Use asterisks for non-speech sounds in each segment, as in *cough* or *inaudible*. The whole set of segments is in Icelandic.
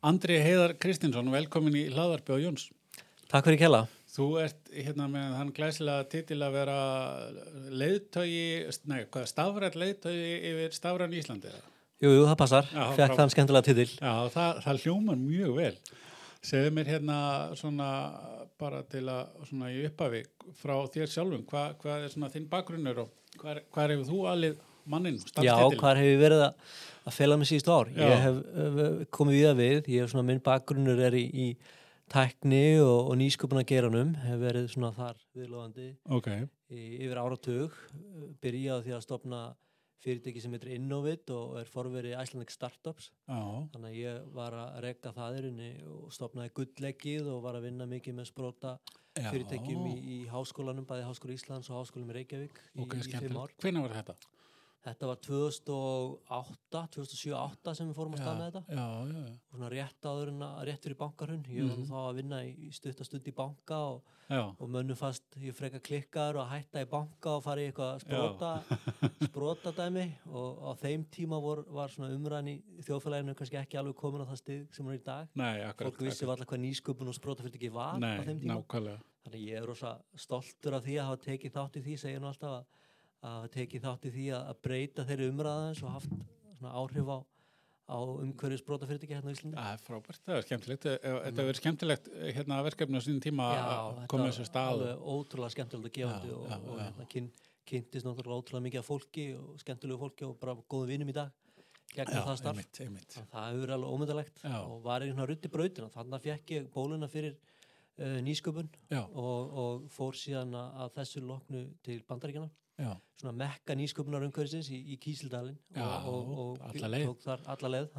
Andri Heiðar Kristinsson, velkomin í hlaðarpi á Jóns. Takk fyrir kella. Þú ert hérna með hann glæsilega titil að vera leiðtögi, nei, hvað, stafrætt leiðtögi yfir stafræn Íslandi eða? Jú, jú, það passar. Fekk þann skemmtilega titil. Já, það, það hljómar mjög vel. Segðu mér hérna svona bara til að svona í upphafi frá þér sjálfum, hvað, hvað er svona þinn bakgrunnur og hvað, hefur þú alið manninn? Já, hvað hefur verið að, að fela mig síðustu ár? Já. Ég hef uh, komið við að við, ég hef svona, minn bakgrunnur er í, í tækni og, og nýsköpuna geranum, hef verið svona þar viðlóðandi Ok, í yfir áratug, byrjaði því að stopna fyrirtæki sem heitir Innovit og er forverið Icelandic Startups já, þannig að ég var að rekka það í rauninni og stopnaði gullleggið og var að vinna mikið með sprota Já. fyrirtækjum í, í háskólanum, bæði Háskóla Íslands og Háskólanum í Reykjavík í, ok, í fimm ár. Hvenær var þetta? Þetta var 2008, 2007-2008 sem við fórum að með þetta Já, já, já. og svona rétt áður en að rétt fyrir bankarhund ég var Mhm. þá að vinna í, stuttastund í banka og, og mönnum fast ég freka klikkar og hætta í banka og fara í eitthvað sprota *laughs* sprota dæmi og á þeim tíma vor, var svona umræðan í þjóðfélaginu kannski ekki alveg komin á það stig sem hún er í dag nei, akkurat. fólk vissi alltaf hvað nýsköpun og sprota fyrir ekki var á Nei, þeim tíma nákvæmlega. þannig ég er rosa stoltur af því að hafa tekið þátt í því segja nú alltaf að, að hafa tekið þátt í því að, að breyta þeirri umræðans og haft svona áhrif á, á umhverju sprota fyrir ekki hérna á Íslandi Það er frábært, það er skemmtilegt. Eh, Þetta hefur verið skemmtilegt eh, hérna verkefni á sínum tíma að koma þessu stað. alveg ótrúlega skemmtilegt að gefandi Já, og, já, og já. hérna, kyn, kynntist náttúrulega ótrúlega mikið af fólki og skemmtilegu fólki og bara góðum vinum í dag gegnum það starf einmitt, einmitt. Að það hefur verið alveg ómyndalegt Já. og var í hérna rutti brautina þannig að fekk ég bóluna fyrir uh, nýsköpun Já, og, og fór síðan að, að þessu loknu til bandaríkjana já, svona mekka nýsköpunar umhverfisins í, í Kísildalinn og, og, og alla leið. tók þar alla leið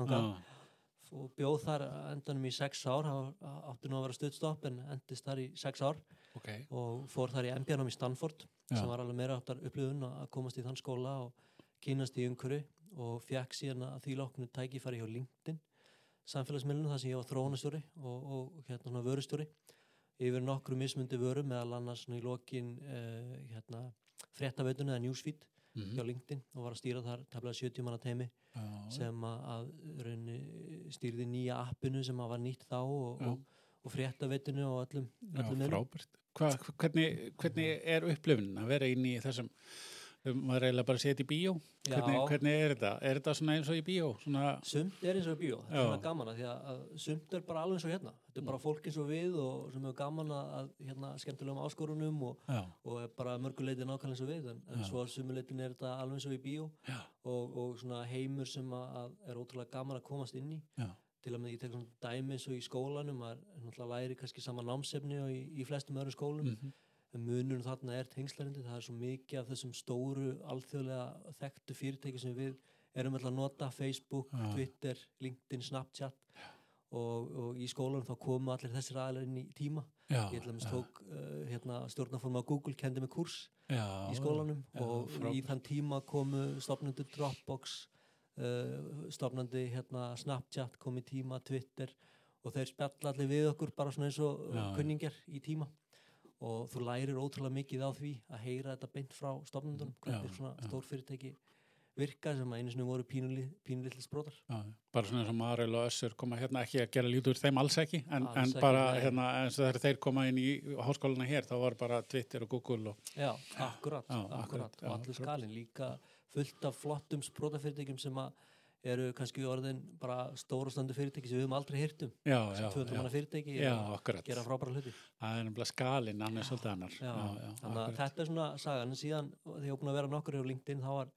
og bjóð þar endanum í sex ár átti nú að vera stuttstopp en endist þar í sex ár. Ok, og fór þar í MBA-num í Stanford Já. sem var alveg meira áttar upplifun að komast í þann skóla og kynast í umhverju og fekk síðan að því loknu tækifæri hjá LinkedIn samfélagsmiðlunum þar sem ég var þróunastjóri og, og hérna svona vörustjóri. Yfir nokkru mismundi vöru meðal annars svona í lokin uh, hérna fréttaveitunni eða newsfeed Mhm. hjá LinkedIn og var að stýra þar tefnilega 70 manna teimi já, sem að, raunni, stýrði nýja appinu sem að var nýtt þá og, Já. og, og fréttaveitinu og öllum, já, öllum miðlum. frábært. Hva, hvernig, hvernig er upplifun að vera inn í þessum, maður eiginlega bara setja í bíó? Hvernig, hvernig er þetta? Er þetta svona eins og í bíó? Svona, Sumt er eins og í bíó, þetta er svona gaman að því að, að sumt er bara alveg eins og hérna. Þetta er bara fólk eins og við og sem hefur gaman að að, hérna skemmtilegum áskorunum og, og er bara mörguleiti nákvæmlega eins og við. En, en svo að sumuleitin er þetta alveg eins og í bíó og, og svona heimur sem að, að er ótrúlega gaman að komast inn í. Já, til að með ég tek svona dæmi eins og í skólanum að náttúrulega læri kannski sama námsefni og í, í flestum öðrum skólum. Mhm, en munun þarna er tengslarindi það er svo mikið af þessum stóru alþjóðlega þekktu fyrirtæki sem við erum alltaf að nota Facebook, Já. Twitter, LinkedIn, Snapchat. Og, og í skólanum þá komu allir þessir aðlar inn í tíma. Já, ég ætla að já, tók uh, hérna, stjórnaforma Google kendi mig kurs já, í skólanum. já, og í frábært. þann tíma komu stopnandi Dropbox uh, stopnandi hérna, Snapchat kom í tíma, Twitter. Og þeir spjalla allir við okkur bara svona eins og kunningjar í tíma og þú lærir ótrúlega mikið á því að heyra þetta beint frá stopnandunum Já, hvernig svona já. stór fyrirtæki virka sem að einu sinni voru pínulitli sprótar Já, bara svona eins og Marel og Össur koma hérna ekki að gera lítið úr þeim alls ekki en, Alls en ekki, bara nei. hérna eins og þegar þeir koma inn í háskóluna hér þá var bara Twitter og Google og Já, akkurat, Já, akkurat, akkurat, og allur akkurat. skalinn líka fullt af flottum sprótafyrirtækjum sem að eru kannski orðin bara stórastandi fyrirtæki sem við höfum aldrei hýrt um. Já, sem já, 200 manna já, fyrirtæki já, gera frábæra hluti. Það er nefnilega skalinn, hann er svolítið annar. Já, þannig að þetta er svona sagan. En síðan þegar ég var búin að vera nokkur hjá LinkedIn þá var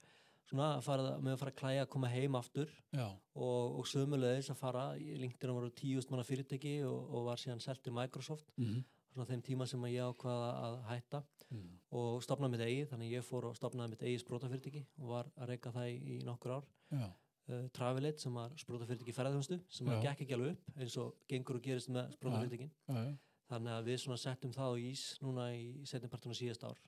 svona að, með að fara að klæja að koma heim aftur. Já, og, og sömulegis að fara í LinkedIn voru 10.000 manna fyrirtæki og, og var síðan selt til Microsoft. Mhm, svona þeim tíma sem ég ákvaða að hætta. Mhm, og stopnaði mitt eigið þannig ég fór og stopnaði mitt eigið það uh, Travelate sem var sprótafyrirtæki ferðarþjónustu sem að Já. gekk ekki alveg upp eins og gengur og gerist með já, þannig að við svona settum það á ís núna í setjumpartuna síðast ár.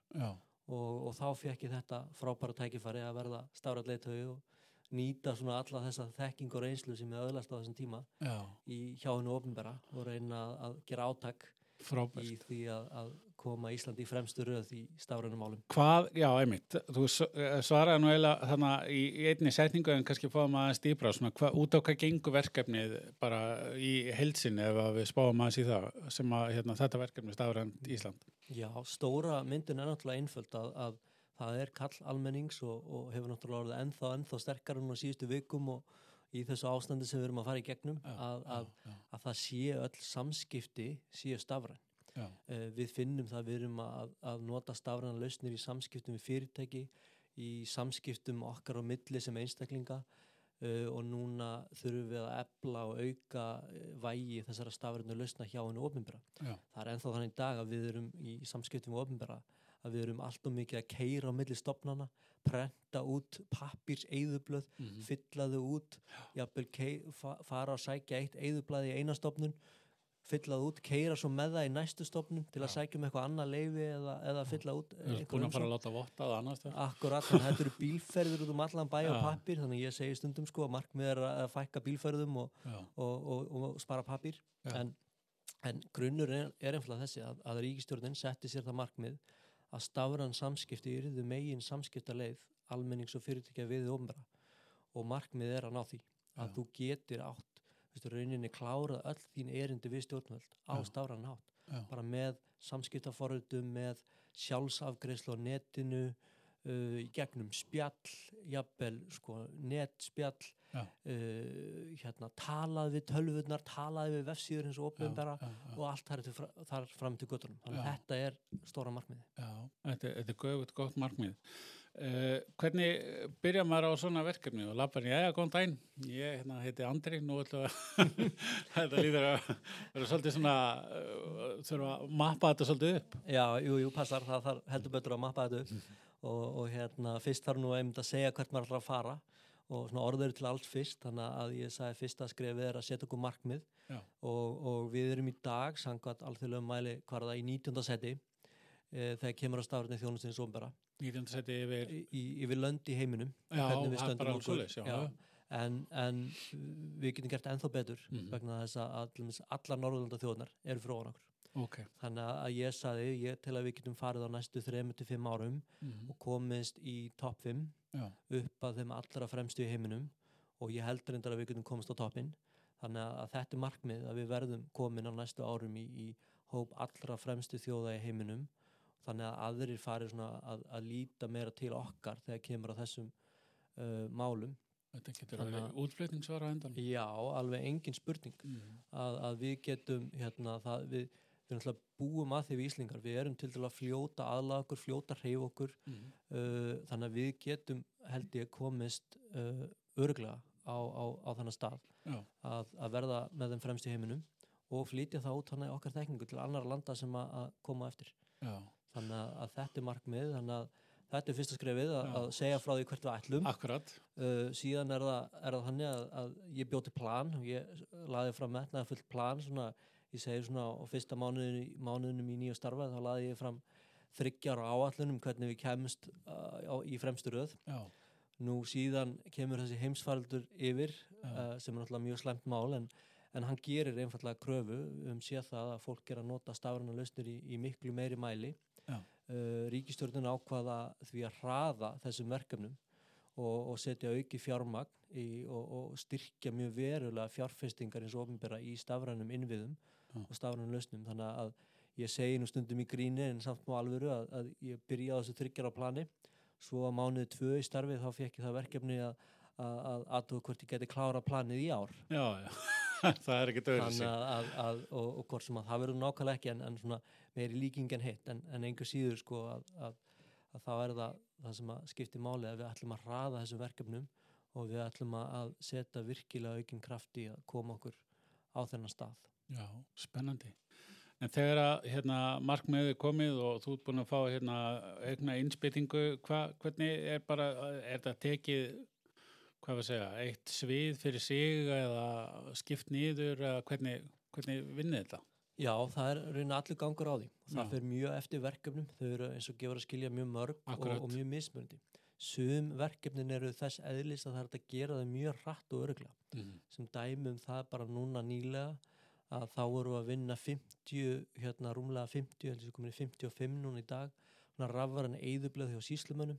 Og, og þá fekk ég þetta frábæra tækifæri að verða stárað leiðtögu og nýta svona alla þessa þekking og reynslu sem ég öðlast á þessum tíma já, í hjá hennu ofinbera og reyna að gera átak frábært. í því að, að koma Íslandi í fremstu röð í stafrænum málum. Hvað, já, einmitt, þú eh, svaraði nú eiginlega þarna í, í einni setningu en kannski fáum aðeins dýbra, svona hva, út á hvað gengur verkefnið bara í heilsin ef að við spáum aðeins í það sem að hérna, þetta verkefni stafrænt Ísland. Já, stóra myndin er náttúrulega einföld að, að það er kall almennings og, og hefur náttúrulega orðið ennþá, ennþá sterkar núna síðustu vikum og í þessu ástandi sem við erum að fara í gegnum að, að, að það sé öll samskipti séu stafræn. Uh, við finnum það við erum að, að nota stafræna lausnir í samskiptum við fyrirtæki, í samskiptum okkar á milli sem einstaklinga uh, og núna þurfum við að ebla og auka uh, vægi þessara stafræna lausna hjá henni ofinbera. já, Það er ennþá þannig dag að við erum í samskiptum við ofinbera að við erum allt og mikið að keira á milli stopnana, prenta út pappirs eyðublöð, mhm, fylla þau út, jafnvel fara að sækja eitt eyðublað í eina stopnun, fylla það út, keira svo með það í næstu stopnun til að sækja um eitthvað annað leifi eða, eða fylla út ert einhver búin að fara umsókn. að láta votta það annars. Akkurat, þannig að þetta eru *laughs* bílferður út um allan bæ og pappir, þannig ég segi stundum sko að markmið er að fækka bílferðum og, og, og, og spara pappir en, en grunnur er, er einfallega þessi að, að ríkistjórnin setti sér það markmið að stafran samskipti yrðu megin samskiptaleið almennings og fyrirtækja við veistu, rauninni klárað öll þín erindi við stjórnvöld á Já. stafran hátt. Bara með samskiptaforritum með sjálfsafgreislu á netinu uh, í gegnum spjall jafnvel sko netspjall uh, hérna talað við tölvurnar talað við vefsíður eins og já, og allt þar, til, fra- þar fram til göttunum þannig að þetta er stóra markmiði já, þetta, þetta er göfut gott markmið. Uh, hvernig byrja maður á svona verkefni? Og lappar, já, góðan daginn, ég hérna, heiti Andri, nú ætlum við að, *laughs* þetta líður að vera svolítið svona, uh, þurfa að mappa þetta svolítið upp. Já, jú, jú, passar, það þarf heldur betur að mappa þetta upp. Og, og hérna, fyrst þarf nú einmitt að segja hvert maður ætlar að fara. Og svona orður til allt fyrst, þannig að ég sagði fyrsta skrefið er að setja okkur markmið. Og, og við erum í dag, samkvæmt alþjóðlega mæli hvar það í 19. seti þegar kemur að stafrætni þjónustins ómbera 19. seti yfir, yfir lönd í heiminum já, alls já, Já. en, en við getum gert ennþá betur Mhm. vegna þess að til allar Norðurlanda þjóðnar eru frá okkur ok, þannig að ég saði, ég tel að við getum farið á næstu 3-5 árum mhm, og komist í topp 5 já, upp að þeim allra fremstu í heiminum og ég heldur reyndar að við getum komist á toppin þannig að, að þetta er markmið að við verðum komin á næstu árum í, í hóp allra fremstu þjóða í heiminum þannig að aðrir svona að, að líta meira til okkar þegar kemur á þessum uh, málum. Þetta getur Þannig að- útflutningsvara endan. já, alveg engin spurning Mhm, að, að við getum hérna, það, við, við búum að því við Íslingar, við erum til dæla að fljóta aðlaga okkur, fljóta hreyf okkur. Mhm, uh, þannig að við getum held ég komist uh, örglega á, á, á þannig stað að, að verða með þeim fremst í heiminum og flytja það út þannig okkar þekkingu til annar landa sem að koma eftir. Já, þannig að, að þetta er markmið þannig að þetta er fyrsta skrefið að, að segja frá því hvert við ætlum. Akkurat, uh, síðan er það, er það þannig að, að ég bjóti plan ég laði fram metnaði fullt plan svona, ég segi svona á fyrsta mánuðin, mánuðinum í nýju starfa þá laði ég fram þryggjar áallunum hvernig við kemst uh, á, í fremstu röð. Já, nú síðan kemur þessi heimsfaraldur yfir uh, sem er náttúrulega mjög slæmt mál en, en hann gerir einfallega kröfu. Um séð það að fólk er að nota stafræna lausnir í, í miklu meiri mæli. Uh, ríkistjórnin ákvaða því að hraða þessum verkefnum og, og setja auki fjármagn í, og, og styrkja mjög verulega fjárfestingar eins og ofinbera í stafrænum innviðum Já. og stafrænum lausnum. Þannig að ég segi nú stundum í gríni en samt má alvöru að, að ég byrja á þessu þryggjara plani. Svo að mánuði tvö í starfi þá fekk ég það verkefni að að, að aðtóða hvort ég geti klára planið í ár. Já, já, *laughs* það er ekki döður Þannig sig. að, að, að, og, og hvort sem að það verður nákvæmlega ekki en, en svona meiri líking en hitt en, en einhver síður sko að, að, að þá er það það sem að skipti máli að við ætlum að hraða þessum verkefnum og við ætlum að, að setja virkilega aukinn kraft í að koma okkur á þennan stað. Já, spennandi. En þegar að hérna, markmiðið er komið og þú ert búin að fá hérna, aukna innspytingu, hva, hvernig er bara, er þetta tekið, hvað við segja, eitt svið fyrir sig eða skipt nýður eða hvernig, hvernig vinnið þetta? Já, það er raunin allir gangur á því. Það Já. fer mjög eftir verkefnum, þau eru eins og gefur að skilja mjög mörg og, og mjög mismunandi. Sum verkefnin eru þess eðlis að það er að gera þau mjög hratt og öruglega. Mm. sem dæmi um það bara núna nýlega að þá við að vinna 50, hérna rúmlega 50, heldur sem komin í 55 núna í dag, svona rafvaran eðublöð hjá síslumunum.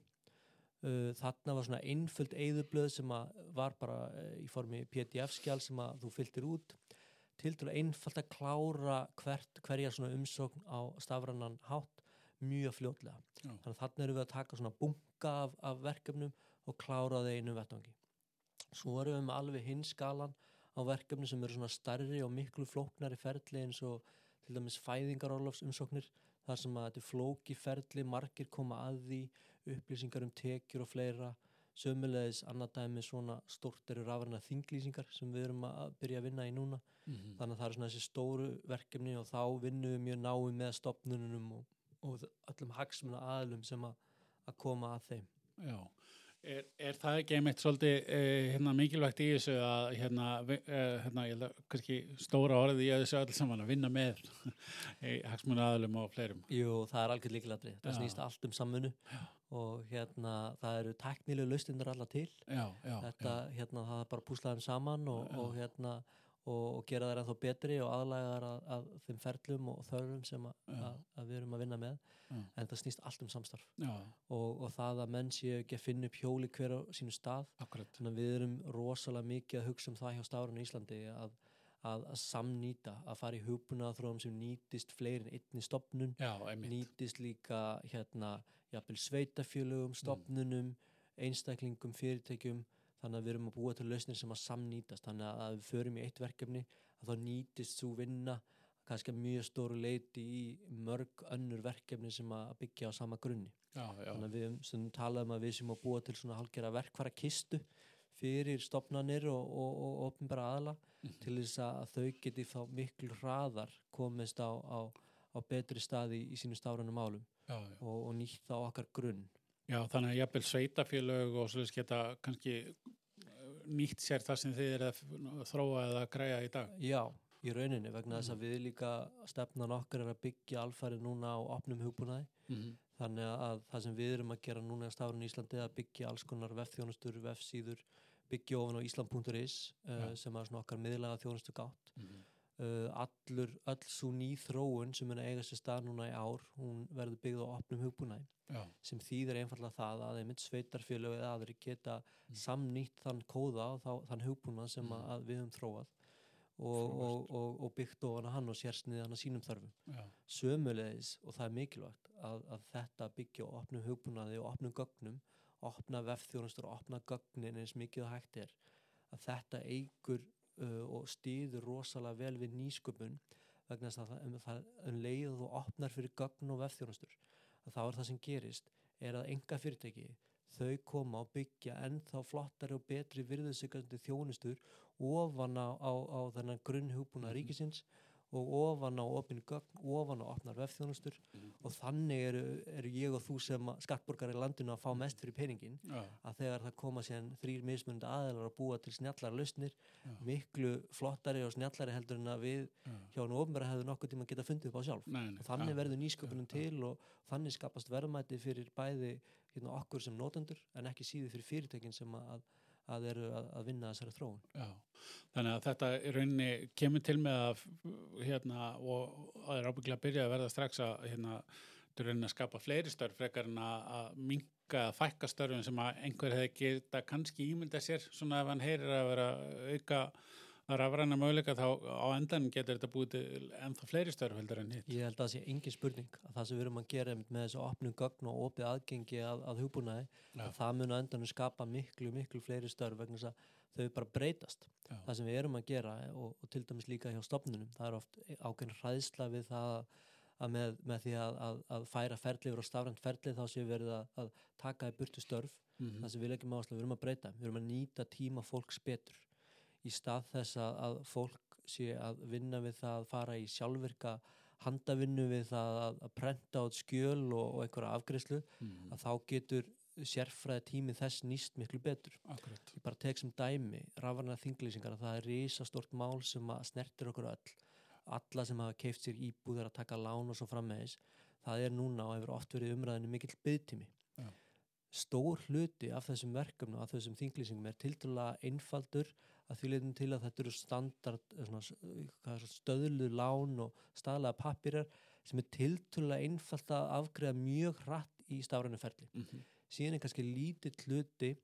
Uh, þarna var svona einföld eðublöð sem var bara uh, í formi PDF-skjál sem þú fylgtir út til að einfalt að klára hvert, hverja svona umsókn á stafrannan hátt mjög fljótlega. Já. Þannig að þarna erum við að taka svona bunga af, af verkefnum og klára það einu vettvangi. Svo erum við með alveg hins skalan á verkefni sem eru svona starri og miklu flóknari ferli eins og til dæmis fæðingarorlofs umsóknir þar sem að þetta er flóki ferli, margir koma að því, upplýsingar um tekjur og fleira, sömulegis annað dæmi svona stórt eru rafræna þinglýsingar sem við erum að byrja að vinna í núna Mhm. þannig að það eru svona þessi stóru verkefni og þá vinnum við mjög náum með stopnunum og, og öllum hagsmuna aðlum sem að, að koma að þeim. Já, er, er það ekki einmitt svolítið eh, hérna, mikilvægt í þessu að hérna, eh, hérna, ég held að kannski stóra orðið í þessu öll saman að vinna með *laughs* hagsmuna aðlum og fleirum. Jú, það er algjör líkilatri. Það Já. snýst allt um samfunnu og hérna það eru teknilegu lausnindur alla til. Já, já, Þetta, hérna, það er bara að púsla þeim saman og, Já. og hérna og, og gera þær ennþá betri og aðlæga þær að, að þeim ferlum og þörfum sem að, Já. að, að við erum að vinna með. Já. En það snýst allt um samstarf já, og, og það að menn séu ekki að finna upp hjóli hver á sínu stað akkurat. Þannig að við erum rosalega mikið að hugsa um það hjá Stárun í Íslandi að, að, að samnýta, að fara í hugbuna þróum sem nýtist fleiri en einni stopnun, Já, nýtist líka hérna, jafnvel sveitafjölugum, stopnunum, einstaklingum, fyrirtækjum, þannig að við erum að búa til lausnir sem að samnýtast, þannig að við förum í eitt verkefni að þá nýtist svo vinna kannski mjög stóru leiti í mörg önnur verkefni sem að byggja á sama grunni. Já, já, Þannig að við stundum talaðum að við sem að búa til svona hálfgerða verkfæra kistu fyrir stopnanir og, og, og opnbara aðla Mhm. til þess að þau geti þá miklu hraðar komist á, á, á betri staði í sínu stárunum málum já, já. og, og nýtt þá okkar grunn. Já, þannig að jafnvel sveitafélög og svolítið geta kannski eh, nýtt sér það sem þið er að þróa eða græja í dag. Já, í rauninni vegna þess að við líka stefnan okkar er að byggja alfæri núna á opnum hugbúnaði Mm þannig að það sem við erum að gera núna í stárun í Íslandi er að byggja alls konar vefþjónustur, vefsíður byggja ofan á islam.is uh, sem er svona okkar miðlaga þjónustu gátt -hmm. uh, allur, öll svo ný þróun sem er að eiga sér stað núna í ár hún verður byggð á opnum hugbúnaði sem þýðir einfallega það að einmitt sveitarfélög eða aðri geta Mm. samnýtt þann kóða og þá, þann hugbúnað sem Mm. að við höfum þróað og, og, og, og byggt ofan að hann og sérsnið hann að sínum þörfum sömulegis og það er mikilvægt að, að þetta byggja á opnum hugbúnaði og opnum gögnum, opna vefþjónustur og opna gögnin eins mikið og hægt er að þetta eigur uh, og stýður rosalega vel við nýsköpun vegna þess að það, um, það um leið og opnar fyrir gögn og vefþjónustur að þá er það sem gerist er að enga fyrirtæki þau koma og byggja ennþá flottari og betri virðusikandi þjónustur ofan á, á, á þennan grunn hugbúna Mhm. ríkisins og ofan á opinu gögn, ofan á opnar vefþjónustur. Mhm. og þannig eru, eru ég og þú sem skattborgar í landinu að fá mest fyrir peningin já, að þegar það koma síðan þrýr mismunandi aðeinar að búa til snjallar lausnir Já. miklu flottari og snjallari heldur en að við já. hjá hann ofnbæra hefðu nokkuð tíma geta fundið upp á sjálf. Nei, nei, og þannig verður nýsköpunum til og þannig skapast verðmæti fyrir bæði hérna, okkur sem notendur en ekki síður fyrir fyrirtækin sem að, að eru að, að vinna þessari þróun. Já, þannig að þetta í rauninni kemur til með að hérna, og það er ábygglega að byrja að verða strax að hérna, er rauninni að skapa fleiri störf frekar en að, minka að fækka störfum sem að einhver hefði geta kannski ímynda sér svona ef hann heyrir að vera auka að rafræna möguleika þá á endan getur þetta búið til ennþá fleiri störf heldur en hitt. Ég held að það sé engin spurning að það sem við erum að gera með þessu opnum gögn og opið aðgengi að, að hugbúnaði Já. að það mun á endanum skapa miklu, miklu fleiri störf vegna þess að þau bara breytast Já. það sem við erum að gera og, og til dæmis líka hjá stopnunum, það er oft ákveðin hræðsla við það að með, með því að, að, að færa ferli yfir á stafrænt ferli þá séu verið að, að taka í burtu störf Mhm. það sem við leggjum áherslu, við erum að breyta við erum að nýta tíma fólks betur í stað þess að, að fólk sé að vinna við það að fara í sjálfvirka handavinnu við það að, að prenta át skjöl og, og einhverja afgreyslu Mhm. að þá getur sérfræði tími þess nýst miklu betur Akkurat. ég bara tek sem dæmi rafarnar þinglýsingar að það er risastort mál sem að snertir okkur öll alla sem hafa keift sér íbúðar að taka lán og svo frammeðis það er núna og hefur oft verið umræðinu mikill byggtími. Stór hluti af þessum verkefnum, af þessum þinglýsingum er tildulega einfaldur að því leitum til að þetta eru standard eh, svona, stöðlu lán og staðlega pappirar sem er tildulega einfalt að afgreða mjög hratt í stafrænu ferli Mhm. síðan er kannski lítill hluti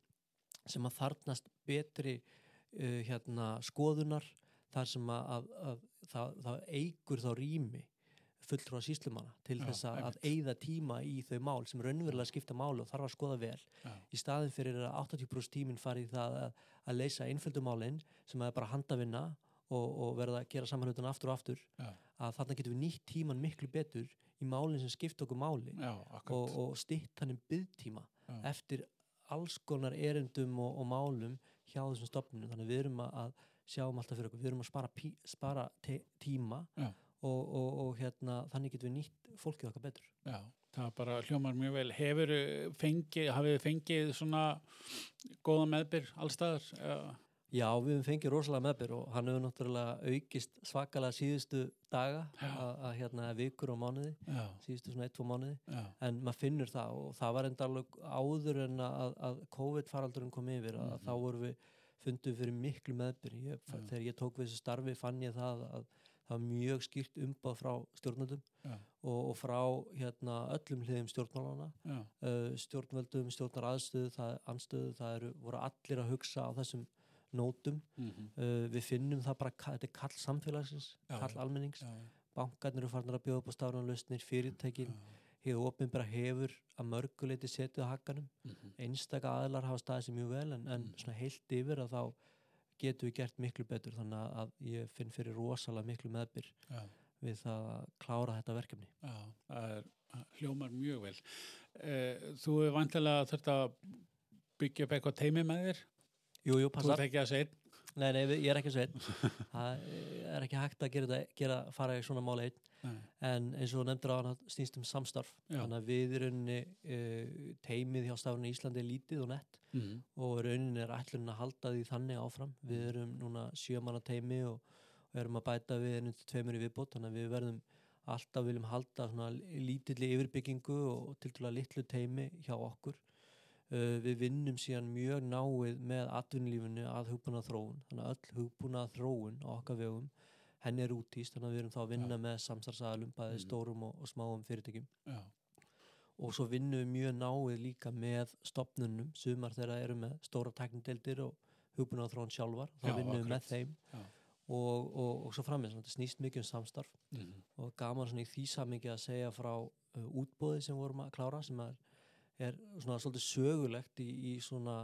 sem að þarnast betri uh, hérna skoðunar þar sem að, að, að það, það eigur þá rými fulltrúa síslumanna til Já, þess að, að eigða tíma í þau mál sem raunverulega skipta máli og þarf að skoða vel. Já. í staðin fyrir að 80% tíminn fari það að, að leysa einföldu málinn sem er bara handavinna og, og verða að gera samanhjóðan aftur og aftur Já. að þarna getum við nýtt tíman miklu betur í málinn sem skipta okkur máli og, og stytt hann um byggtíma eftir alls konar erendum og, og málum hjá þessum stopnum þannig að við erum að, að sjáum alltaf fyrir okkur. Við erum að spara, pí, spara te, tíma Já. Og, og, og hérna, þannig getum við nýtt fólkið okkar betur. Já, það bara hljómar mjög vel. Hefur fengið, hafið þið fengið svona góða meðbyr allstaðar? Já, við höfum fengið rosalega meðbyr og hann hefur náttúrulega aukist svakalega síðustu daga að, að hérna vikur og mánuði já, síðustu svona eitt, tvo mánuði. Já, en maður finnur það og það var enda alveg áður en að, að COVID-faraldurinn kom yfir að Mhm. þá vorum við fundum fyrir miklu meðbyr. Þegar ég tók við þessu starfi fann ég það að það var mjög skýrt umbáð frá stjórnvöldum Já. og, og frá hérna, öllum hliðum stjórnmálana já, uh, stjórnvöldum, stjórnar aðstöðu það, anstöðu, það eru, voru allir að hugsa á þessum nótum. Mhm, uh, við finnum það bara, þetta er kall samfélagsins, Já, kall já. almennings. Já, bankarnir eru farnar að bjóða upp á stafranlausnir fyrirtækin, já, hefur opinbera hefur að mörguleiti setið á hakkanum mhm, einstaka aðlar hafa staðið sér mjög vel en, en Mm. svona heilt yfir að þá getum við gert miklu betur þannig að- ég finn fyrir rosalega miklu meðbyr já, við að klára þetta verkefni já, það er, hljómar mjög vel. Eh, Þú er vantilega þurft að byggja upp eitthvað teimi með þér? Jú, jú, Þú passar ert ekki að segja? Nei, nei, við- ég er ekki sveit *laughs* það er ekki hægt að gera þetta gera, fara í svona máli einn. En eins og þú nefndir á hann snýst um samstarf. Já. þannig að við í rauninni uh, teimið hjá stafrunni Íslandi er lítið og nett. Mhm, og í rauninni er ætlun að halda því þannig áfram. Við erum núna sjömanna teimi og, og erum að bæta við einu til tveimur í viðbót. Þannig að við verðum alltaf viljum halda svona lítilli yfirbyggingu og til dæla litlu teimi hjá okkur við vinnum síðan mjög náið með atvinnulífinu að hugbúnað þróun þannig að öll hugbúnað þróun á okkar vegum henni er útýst þannig að við erum þá að vinna Já. með samstarfsaðalum bæði Mhm. stórum og, og smáum fyrirtækjum. Já, og svo vinnum við mjög náið líka með stopnunum, sumar þeirra eru með stóra teknideildir og hugbúna þróun sjálfar, þá Já, vinnum við með þeim. Og, og, og svo framins, þetta snýst mikið um samstarf. Mhm, og gaman svona í því samingi að segja frá uh, útbóði sem vorum að klára sem er, er svona svolítið sögulegt í, í svona,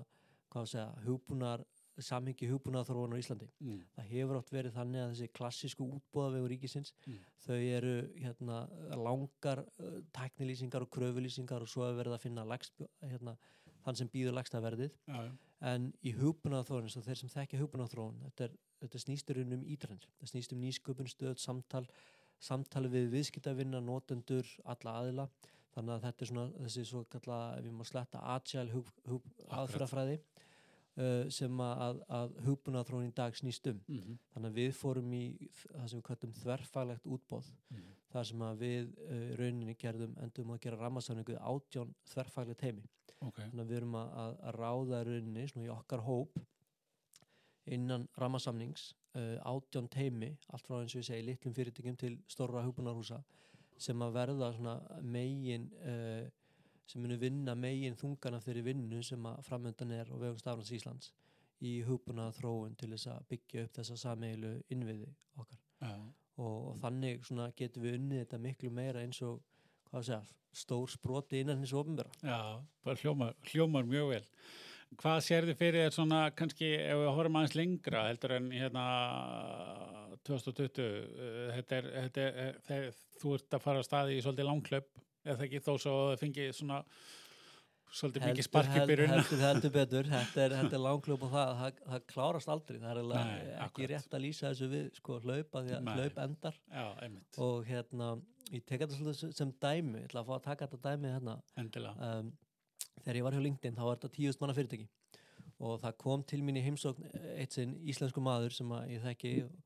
hvað að segja, hugbúnar samhengi hugbúnað þróunar í Íslandi. Mhm, það hefur átt verið þannig að þessi klassísku útbóðavegu ríkisins Mm. þau eru hérna, langar uh, tæknilýsingar og kröfulýsingar og svo er verið að finna lægst, hérna, þann sem býður lægsta verðið. Já, já, en í hugbúnaðarþróun eins og þeir sem þekkja hugbúnaðarþróun þetta, þetta snýstur um ítrenn það snýst um nýsköpun, stöð, samtal samtal við viðskiptavinna, notendur alla aðila, þannig að þetta er svona þessi svo kalla, ég má sletta agile hug, hug, Akkurat. aðferðafræði uh, sem að, að hugbúnaðarþróun í dag snýst um. Mhm, þannig að við fórum í það sem við kallum þverfælegt útbóð mhm, þar sem að við uh, rauninni gerðum endum að gera rammasamningu við átján þverfælegt heimi ok, þannig að við erum að, að, að ráða rauninni svona í okkar hóp innan rammasamnings uh, átján teimi, allt frá eins og ég segi litlum fyrirtækjum til stóra hugbúnarhúsa sem að verða megin uh, sem munu vinna megin þungan af þeirri vinnu sem að framöndan er og vegum stafnans Íslands í hugbúnað þróun til þess að byggja upp þessa sameilu innviði okkar. Já, og, og þannig getum við unnið þetta miklu meira eins og segja, stór sproti innan hins ofnbæra já, bara hljómar, hljómar mjög vel. Hvað sér þið fyrir þér svona kannski ef við horfum aðeins lengra heldur en hérna 2020 eh, þetta er, þetta er, eh, þegar þú ert að fara að staði í svolítið langklöp eða ekki þó svo að þið fengið svona svolítið mikið spark í byrjun heldur, heldur *laughs* betur, þetta er, er langklub og það, það, það klárast aldrei. Það er Nei, ekki akkurat. rétt að lýsa þessu við sko hlaupa því að hlaup endar. Já, og hérna, ég tek þetta svolítið sem dæmi, ég ætla að fá að taka þetta dæmi hérna. Endilega. Um, þegar ég var hjá LinkedIn þá var þetta tíust manna fyrirtæki. Og það kom til mín í heimsókn eitt sinn íslensku maður sem ég þekki og,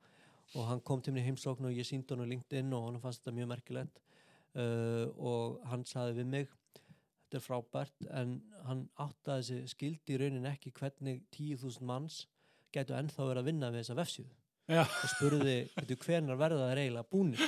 og hann kom til mín í heimsókn og ég síndi hann á LinkedIn og hann fannst þetta mjög merkilegt. Uh, og hann saði við mig allt er frábært en hann áttaði sig skildi í raunin ekki hvernig 10.000 manns getur ennþá verið að vinna við þessa vefsíðu Já. og spurði hvenar verða það eiginlega búnir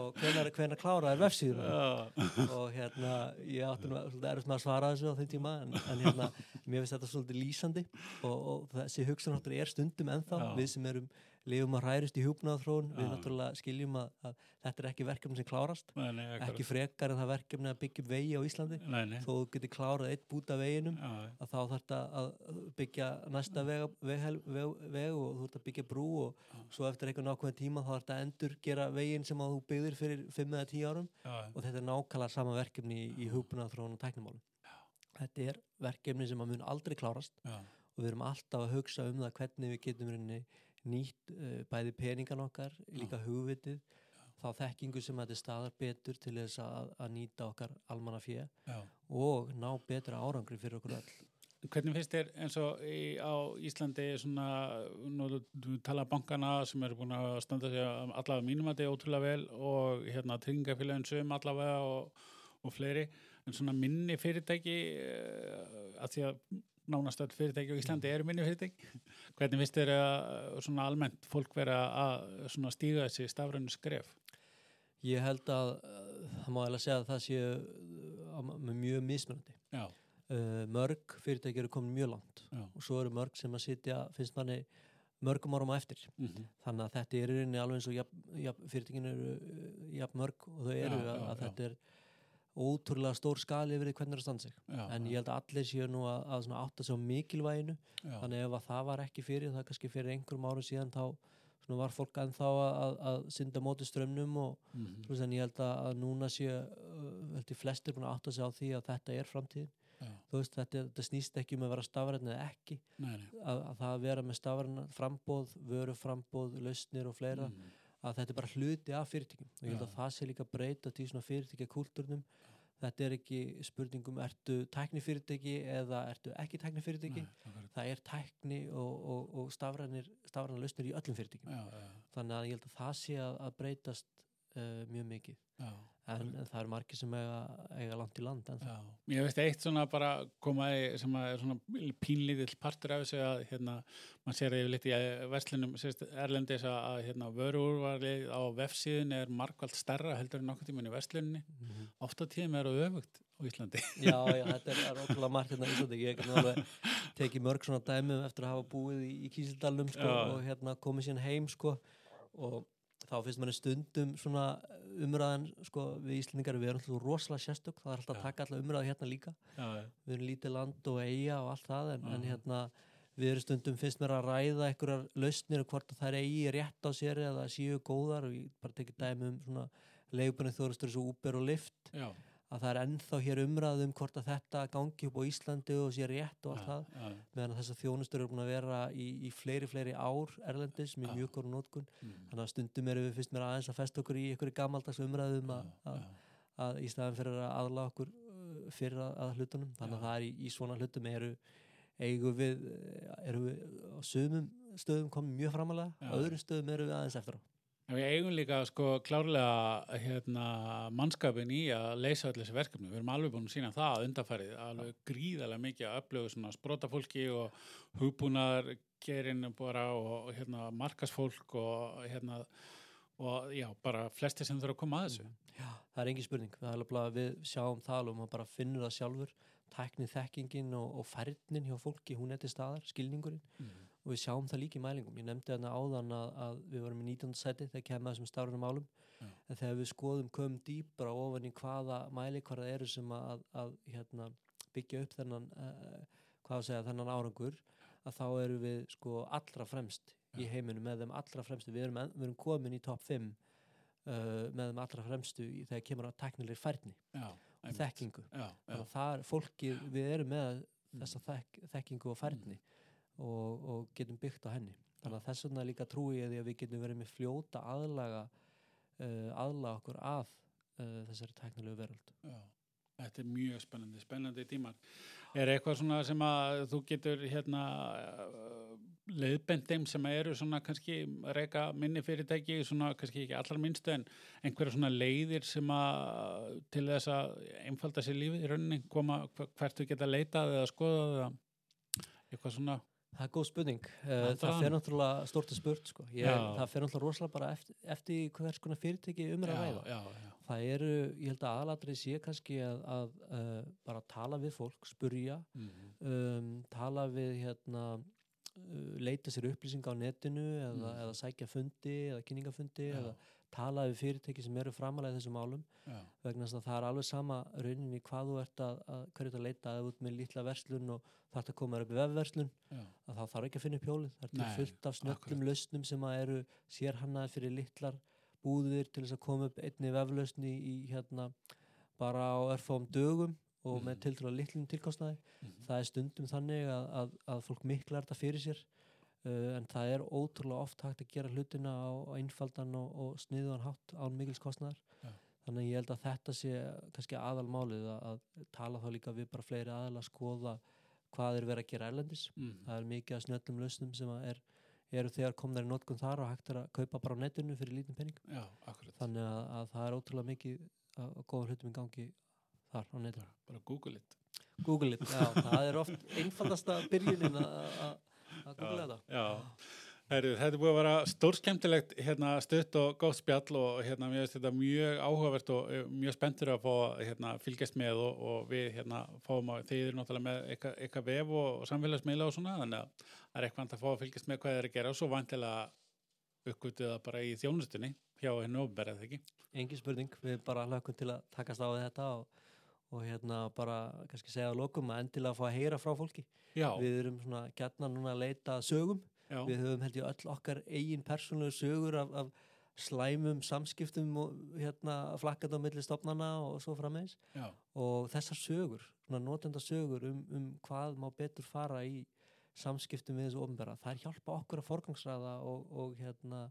og hvenar, hvenar kláraði vefsíðuna Já. og hérna ég átti nú erfitt með að svara þessu á þeim tíma en, en hérna mér finnst þetta svolítið lýsandi og, og þessi hugsanáttur er stundum ennþá Já. við sem erum lifum að hræðist í hjúpnaðarþróun við náttúrulega skiljum að, að þetta er ekki verkefni sem klárast. Nei, nei, ekki frekar en það verkefni að byggja vegi á Íslandi. Nei, þó þú getur klárað eitt bút af veginum að þá þarf þetta að byggja næsta veg, veg, veg, veg og þú ert að byggja brú og svo eftir einhvern ákveðin tíma þá þarf þetta að endur gera veginn sem að þú byggðir fyrir 5 eða 10 árum. Og þetta er nákvæmlega sama verkefni í, í hugbúnaðarþróun og tæknimálum. Þetta er verkefni sem að mun aldrei klárast. Og við erum alltaf að hugsa um það hvernig við getum rauninni nýtt uh, bæði peningan okkar, líka hugvitið, þá þekkingu sem þetta staðar betur til þess að, að nýta okkar almanna fjö og ná betra árangri fyrir okkur öll. Hvernig finnst þér eins og í, á Íslandi svona, nú tala bankana sem eru búin að standa sig allavega mínum að þetta er ótrúlega vel og hérna tryggingafélagin sögum allavega og, og fleiri, en svona minni fyrirtæki uh, að því að nánast öll fyrirtæki á Íslandi eru minni fyrirtæki. Hvernig finnst þér að svona almennt fólk vera að svona stíga þessi stafrænu skref? Ég held að uh, það má eiginlega segja að það sé uh, með mjög mismunandi. Uh, mörg fyrirtæki eru komin mjög langt já, og svo eru mörg sem að sitja, finnst manni mörgum árum á eftir. mm Þannig að þetta er í rauninni alveg eins og jafn, jafn, fyrirtækin eru uh, jafn mörg og þau eru Já, að, já, að þetta er ótrúlega stór skali yfir því hvernig það er að standa sig. já. En ég held að allir séu nú að, að átta sig á mikilvæginu já, þannig ef að það var ekki fyrir, það kannski fyrir einhverjum árum síðan þá var fólk ennþá að, að, að synda móti strömmnum og mhm, þú veist ég held að, að núna séu uh, flestir búin að átta sig á því að þetta er framtíðin veist þetta, þetta snýst ekki um að vera stafræðin eða ekki nei, nei. að, að það að vera með stafræðin frambóð, vöru frambóð, lausnir og fleira Mhm. Að þetta er bara hluti af fyrirtækjum. Og ég held að það sé líka breyta til svona fyrirtækja kultúrnum þetta er ekki spurningum ertu tækni fyrirtæki eða ertu ekki tækni fyrirtæki Nei, akkurat. það er tækni og, og, og stafræna lausnir í öllum fyrirtækjum. Já, já, þannig að ég held að það sé að, að breytast uh, mjög mikið. Já. En, það eru margir sem eiga, eiga langt í land ég veist eitt svona bara komaði sem að er svona pínlítill partur af þessu að hérna, mann sér að ég litt í verslunum erlendis að, að hérna, vöruúrvalið á vefsíðun er markvælt starra heldur en nokkuð tíman í verslunni. Mhm. oft á tíðum er það öfugt á Íslandi. Já, já, *laughs* þetta er, okkurlega margt hérna í Íslandi. Ég tekið mörg svona dæmi eftir að hafa búið í, í Kísildalum sko, og hérna komið síðan heim sko, og þá finnst manni stundum svona umræðan sko, við Íslandingar, við erum alltaf rosalega sérstök. Það er alltaf að taka alltaf umræðu hérna líka. Já, við erum lítið land og eiga og allt það en, en Mhm. hérna við erum stundum finnst mér að ræða einhverjar lausnir og hvort að það er eigi rétt á sér eða séu góðar. Og ég bara tekið dæmi um svona leifbunni þóristur svo Uber og Lyft. Já, að það er ennþá hér umræð um hvort að þetta gangi upp á Íslandi og sé rétt og allt það. já, meðan að þessar þjónustur eru búin að vera í, í fleiri, fleiri ár erlendis með Já. mjög góru nótkun mm, þannig að stundum erum við fyrst mér aðeins að festa okkur í einhverju gamaldags umræðum að, já, að, að í staðan fyrir að aðla okkur uh, fyrir að, að hlutunum. Þannig að það er í, í svona hlutum eru eigum við, eh, eru við á sömum stöðum komið mjög framalega á öðrum stöðum eru við aðeins eftir á við eigum líka sko klárlega hérna, mannskapin í að leysa öll þessi verkefni. Við erum alveg búin að sína það að undarfærið, alveg gríðarlega mikið að upplöfu sprótafólki og hugbúnaðar gerin bara og hérna, markasfólk og hérna og já, bara flesti sem þurfa að koma að þessu. Já, það er engin spurning við sjáum það og bara finnur það sjálfur tæknið þekkingin og, og færnin hjá fólki, hún er til staðar, skilningurinn Mm. Og við sjáum það líka í mælingum ég nefndi þarna áðan að, að við varum í 19. seti þegar kemur þessum stafrunum málum Já. en þegar við skoðum komum dýpra ofan í hvaða mælikvarða eru sem að, að hérna, byggja upp þennan uh, hvað að segja, þennan árangur að þá eru við sko allra fremst í Já. heiminum með þeim allra fremstu við erum, við erum komin í topp 5 uh, með þeim allra fremstu í, þegar kemur að teknilegir færni Já, og þekkingu þannig að það er fólkið, við erum með Mm. þessa þek, þekkingu og færni og, og getum byggt á henni þannig að þess vegna líka trúi ég því að við getum verið með fljóta aðlaga uh, aðlaga okkur að uh, þessari teknilegu veröld já. Þetta er mjög spennandi, spennandi tímar. Er eitthvað svona sem að þú getur hérna uh, leiðbend þeim sem eru svona kannski reyka minni fyrirtæki, svona kannski ekki allar minnstu en einhverja svona leiðir sem að til þess að einfalda sér lífið í rauninni, koma hvert þú geta leitað eða skoðað eða eitthvað svona, Það er góð spurning. Það er það það. fer náttúrulega stort að spurt, sko. Ég, það fer náttúrulega rosalega bara eftir, eftir hvers konar fyrirtæki um er að já, já, já, Það eru, ég held að aðalatrið sé kannski að, að uh, bara tala við fólk, spurja, Mhm. um, tala við hérna, leita sér upplýsinga á netinu eða, Mhm. eða sækja fundi eða kynningafundi Já. eða tala við fyrirtæki sem eru framalega í þessum málum. Já, vegna þess að það er alveg sama rauninni hvað þú ert að, að hverju ert að leita. Að út með lítla verslun og þarf að koma upp í vefverslun að þá þarf ekki að finna upp hjólið. Það er fullt af snöllum lausnum sem að eru sérhannaði fyrir litlar búðir til þess að koma upp einni veflausni í hérna bara á örfáum dögum og með Mhm. tiltrúlega litlum tilkostnaði Mhm. það er stundum þannig að, að, að fólk miklar þetta fyrir sér uh, en það er ótrúlega oft hægt að gera hlutina á, á einfaldan og, og sniðuðan hátt án mikils kostnaðar Já. þannig ég held að þetta sé kannski aðalmálið að, að tala þá líka við bara fleiri aðal að skoða hvað er verið að gera erlendis Mhm. það er mikið að snöllum lausnum sem að er, eru þegar komnar í notkun þar og hægt er að kaupa bara á netinu fyrir lítinn penning já, þannig að, að það er ótrúlega mikið að góða hlutum í gangi þar á netinu Bara, Google it. Google it, já, það er oft einfaldasta byrjunin að- googla þetta Já, Heru, þetta er búið að vera stórskemmtilegt hérna, stutt og góð spjall og hérna, mér finnst þetta mjög áhugavert og eh, mjög spenntur að fá hérna, fylgjast með og, og við hérna, fáum að þeir eru náttúrulega með eitthvað, eitthvað vef og, og samfélagsmiðla og svona þannig að það er eitthvað að fá að fylgjast með hvað þeir eru að gera og svo vantilega uppgötu það bara í þjónustunni hjá henni ofberð eða ekki. engin spurning, við bara hlökkum til að takast á þetta og, og hérna bara kannski segja að lokum að endilega fá að heyra frá fólki. Já, við erum svona gætna núna að leita að sögum. Já, við höfum held ég öll okkar eigin persónulegu sögur af, af slæmum samskiptum og hérna flakkat á milli stopnana og svo frammeins og þessar sögur, svona notenda sögur um, um hvað má betur fara í samskiptum við þessu ofnbæra það er hjálpa okkur að forgangsraða og, og hérna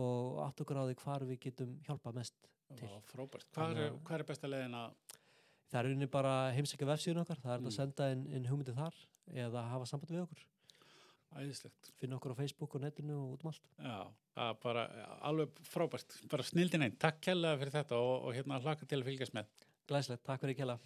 og átt okkur á því hvar við getum hjálpa mest til. já, frábært. Hvað er, að- er besta leiðin að, það er unni bara heimsækja vefsíðun okkar það er mm. Að senda inn, inn hugmyndið þar eða hafa samband við okkur æðislegt? finna okkur á Facebook og netinu og út um allt Já, bara alveg frábært, bara snildin einn. Takk kærlega fyrir þetta og, og hérna hlaka til að fylgjast með. glæslegt, takk fyrir ekki hella